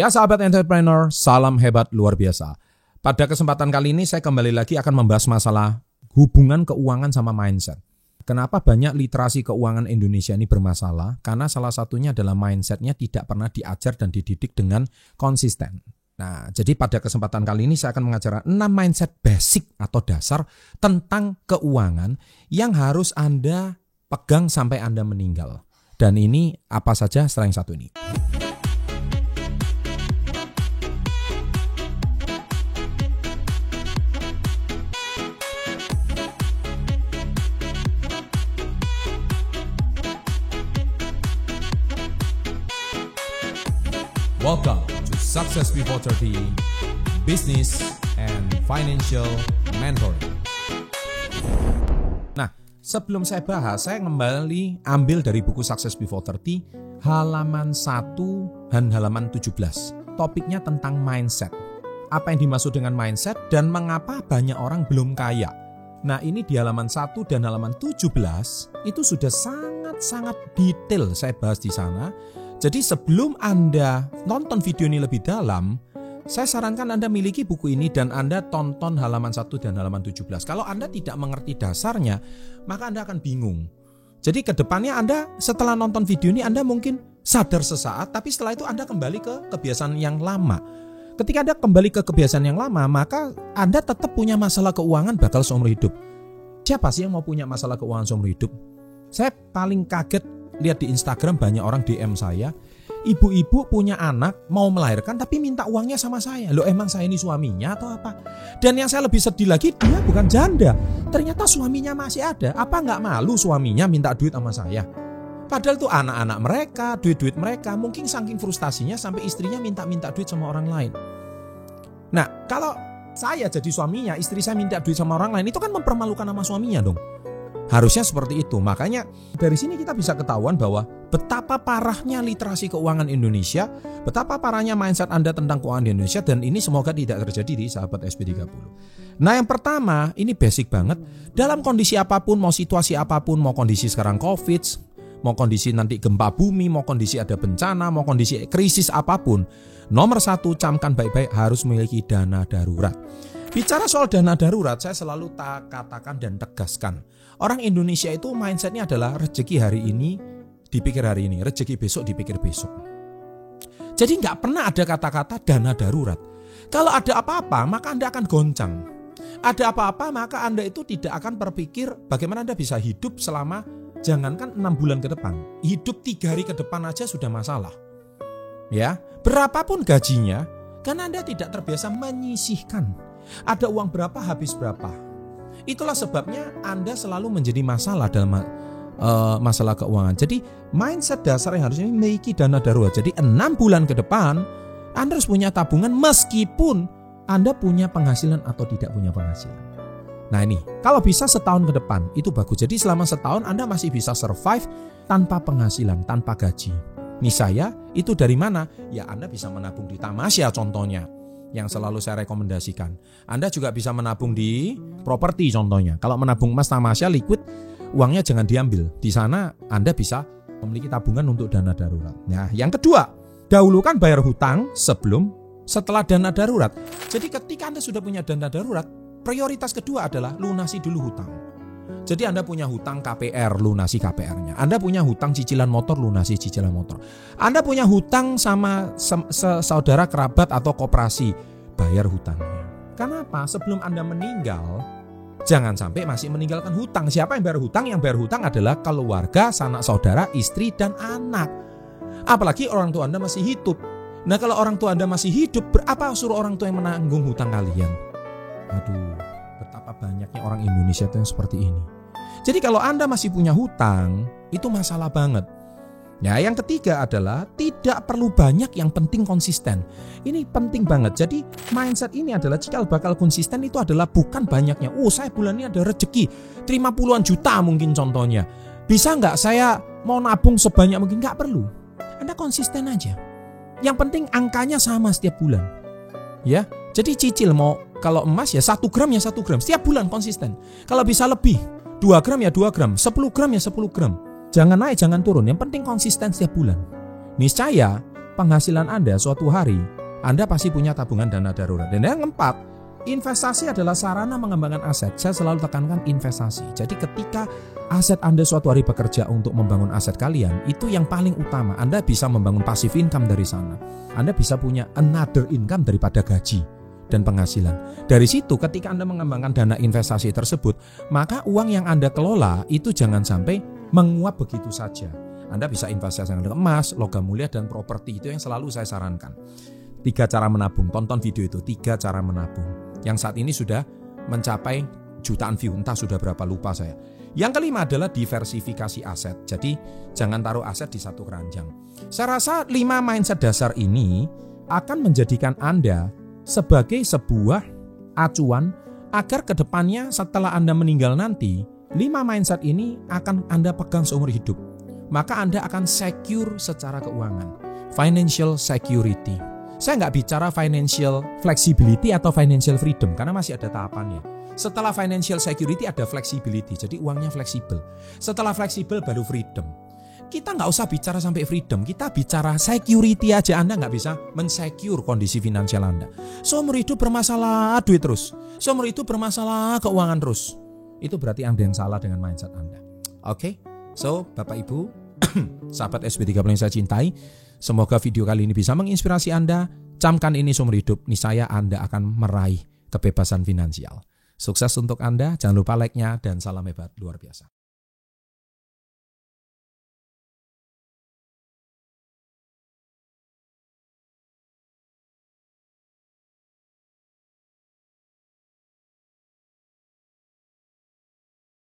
Ya sahabat entrepreneur, salam hebat luar biasa. Pada kesempatan kali ini saya kembali lagi akan membahas masalah hubungan keuangan sama mindset. Kenapa banyak literasi keuangan Indonesia ini bermasalah? Karena salah satunya adalah mindsetnya tidak pernah diajar dan dididik dengan konsisten. Nah, jadi pada kesempatan kali ini saya akan mengajarkan 6 mindset basic atau dasar tentang keuangan yang harus Anda pegang sampai Anda meninggal. Dan ini apa saja setelah yang satu ini. Welcome to Success Before 30 Business and Financial Mentoring. Nah, sebelum saya bahas, saya kembali ambil dari buku Success Before 30 halaman 1 dan halaman 17. Topiknya tentang mindset. Apa yang dimaksud dengan mindset dan mengapa banyak orang belum kaya. Nah, ini di halaman 1 dan halaman 17 itu sudah sangat-sangat detail saya bahas di sana jadi sebelum Anda nonton video ini lebih dalam, saya sarankan Anda miliki buku ini dan Anda tonton halaman 1 dan halaman 17. Kalau Anda tidak mengerti dasarnya, maka Anda akan bingung. Jadi ke depannya Anda setelah nonton video ini Anda mungkin sadar sesaat, tapi setelah itu Anda kembali ke kebiasaan yang lama. Ketika Anda kembali ke kebiasaan yang lama, maka Anda tetap punya masalah keuangan bakal seumur hidup. Siapa sih yang mau punya masalah keuangan seumur hidup? Saya paling kaget lihat di Instagram banyak orang DM saya, ibu-ibu punya anak mau melahirkan tapi minta uangnya sama saya. Loh emang saya ini suaminya atau apa? Dan yang saya lebih sedih lagi dia bukan janda. Ternyata suaminya masih ada. Apa nggak malu suaminya minta duit sama saya? Padahal tuh anak-anak mereka, duit-duit mereka, mungkin saking frustasinya sampai istrinya minta-minta duit sama orang lain. Nah, kalau saya jadi suaminya, istri saya minta duit sama orang lain, itu kan mempermalukan nama suaminya dong. Harusnya seperti itu. Makanya dari sini kita bisa ketahuan bahwa betapa parahnya literasi keuangan Indonesia, betapa parahnya mindset Anda tentang keuangan di Indonesia dan ini semoga tidak terjadi di sahabat SP30. Nah, yang pertama, ini basic banget. Dalam kondisi apa pun, mau situasi apa pun, mau kondisi sekarang Covid, mau kondisi nanti gempa bumi, mau kondisi ada bencana, mau kondisi krisis apa pun, nomor satu camkan baik-baik harus memiliki dana darurat. Bicara soal dana darurat, saya selalu tak katakan dan tegaskan. Orang Indonesia itu mindsetnya adalah rezeki hari ini dipikir hari ini, rezeki besok dipikir besok. Jadi nggak pernah ada kata-kata dana darurat. Kalau ada apa-apa, maka Anda akan goncang. Ada apa-apa, maka Anda itu tidak akan berpikir bagaimana Anda bisa hidup selama jangankan enam bulan ke depan. Hidup tiga hari ke depan aja sudah masalah. Ya, berapapun gajinya, karena Anda tidak terbiasa menyisihkan ada uang berapa habis berapa. Itulah sebabnya Anda selalu menjadi masalah dalam uh, masalah keuangan. Jadi mindset dasar yang harusnya memiliki dana darurat. Jadi enam bulan ke depan Anda harus punya tabungan meskipun Anda punya penghasilan atau tidak punya penghasilan. Nah ini, kalau bisa setahun ke depan itu bagus. Jadi selama setahun Anda masih bisa survive tanpa penghasilan, tanpa gaji. Nih saya, itu dari mana? Ya Anda bisa menabung di Tamasya contohnya yang selalu saya rekomendasikan. Anda juga bisa menabung di properti contohnya. Kalau menabung emas tamasya liquid, uangnya jangan diambil. Di sana Anda bisa memiliki tabungan untuk dana darurat. Nah, yang kedua, dahulukan bayar hutang sebelum setelah dana darurat. Jadi ketika Anda sudah punya dana darurat, prioritas kedua adalah lunasi dulu hutang. Jadi Anda punya hutang KPR, lunasi KPR-nya. Anda punya hutang cicilan motor, lunasi cicilan motor. Anda punya hutang sama saudara kerabat atau koperasi, bayar hutangnya. Kenapa? Sebelum Anda meninggal, jangan sampai masih meninggalkan hutang. Siapa yang bayar hutang? Yang bayar hutang adalah keluarga, sanak saudara, istri, dan anak. Apalagi orang tua Anda masih hidup. Nah kalau orang tua Anda masih hidup, berapa suruh orang tua yang menanggung hutang kalian? Aduh, betapa banyaknya orang Indonesia itu yang seperti ini. Jadi kalau Anda masih punya hutang, itu masalah banget. Ya, yang ketiga adalah tidak perlu banyak yang penting konsisten. Ini penting banget. Jadi mindset ini adalah jika bakal konsisten itu adalah bukan banyaknya. Oh, saya bulan ini ada rezeki, terima puluhan juta mungkin contohnya. Bisa nggak saya mau nabung sebanyak mungkin? Nggak perlu. Anda konsisten aja. Yang penting angkanya sama setiap bulan. Ya, jadi cicil mau kalau emas ya satu gram ya satu gram setiap bulan konsisten. Kalau bisa lebih 2 gram ya 2 gram, 10 gram ya 10 gram. Jangan naik, jangan turun. Yang penting konsisten setiap bulan. Niscaya penghasilan Anda suatu hari, Anda pasti punya tabungan dana darurat. Dan yang keempat, investasi adalah sarana mengembangkan aset. Saya selalu tekankan investasi. Jadi ketika aset Anda suatu hari bekerja untuk membangun aset kalian, itu yang paling utama. Anda bisa membangun passive income dari sana. Anda bisa punya another income daripada gaji dan penghasilan. Dari situ ketika Anda mengembangkan dana investasi tersebut, maka uang yang Anda kelola itu jangan sampai menguap begitu saja. Anda bisa investasi dengan emas, logam mulia, dan properti. Itu yang selalu saya sarankan. Tiga cara menabung, tonton video itu, tiga cara menabung. Yang saat ini sudah mencapai jutaan view, entah sudah berapa lupa saya. Yang kelima adalah diversifikasi aset. Jadi jangan taruh aset di satu keranjang. Saya rasa lima mindset dasar ini akan menjadikan Anda sebagai sebuah acuan agar ke depannya setelah Anda meninggal nanti, lima mindset ini akan Anda pegang seumur hidup. Maka Anda akan secure secara keuangan. Financial security. Saya nggak bicara financial flexibility atau financial freedom karena masih ada tahapannya. Setelah financial security ada flexibility, jadi uangnya fleksibel. Setelah fleksibel baru freedom kita nggak usah bicara sampai freedom, kita bicara security aja. Anda nggak bisa mensecure kondisi finansial Anda. Seumur itu bermasalah duit terus. Seumur itu bermasalah keuangan terus. Itu berarti Anda yang salah dengan mindset Anda. Oke, okay? so Bapak Ibu, sahabat SB30 yang saya cintai, semoga video kali ini bisa menginspirasi Anda. Camkan ini seumur hidup, niscaya Anda akan meraih kebebasan finansial. Sukses untuk Anda, jangan lupa like-nya, dan salam hebat luar biasa.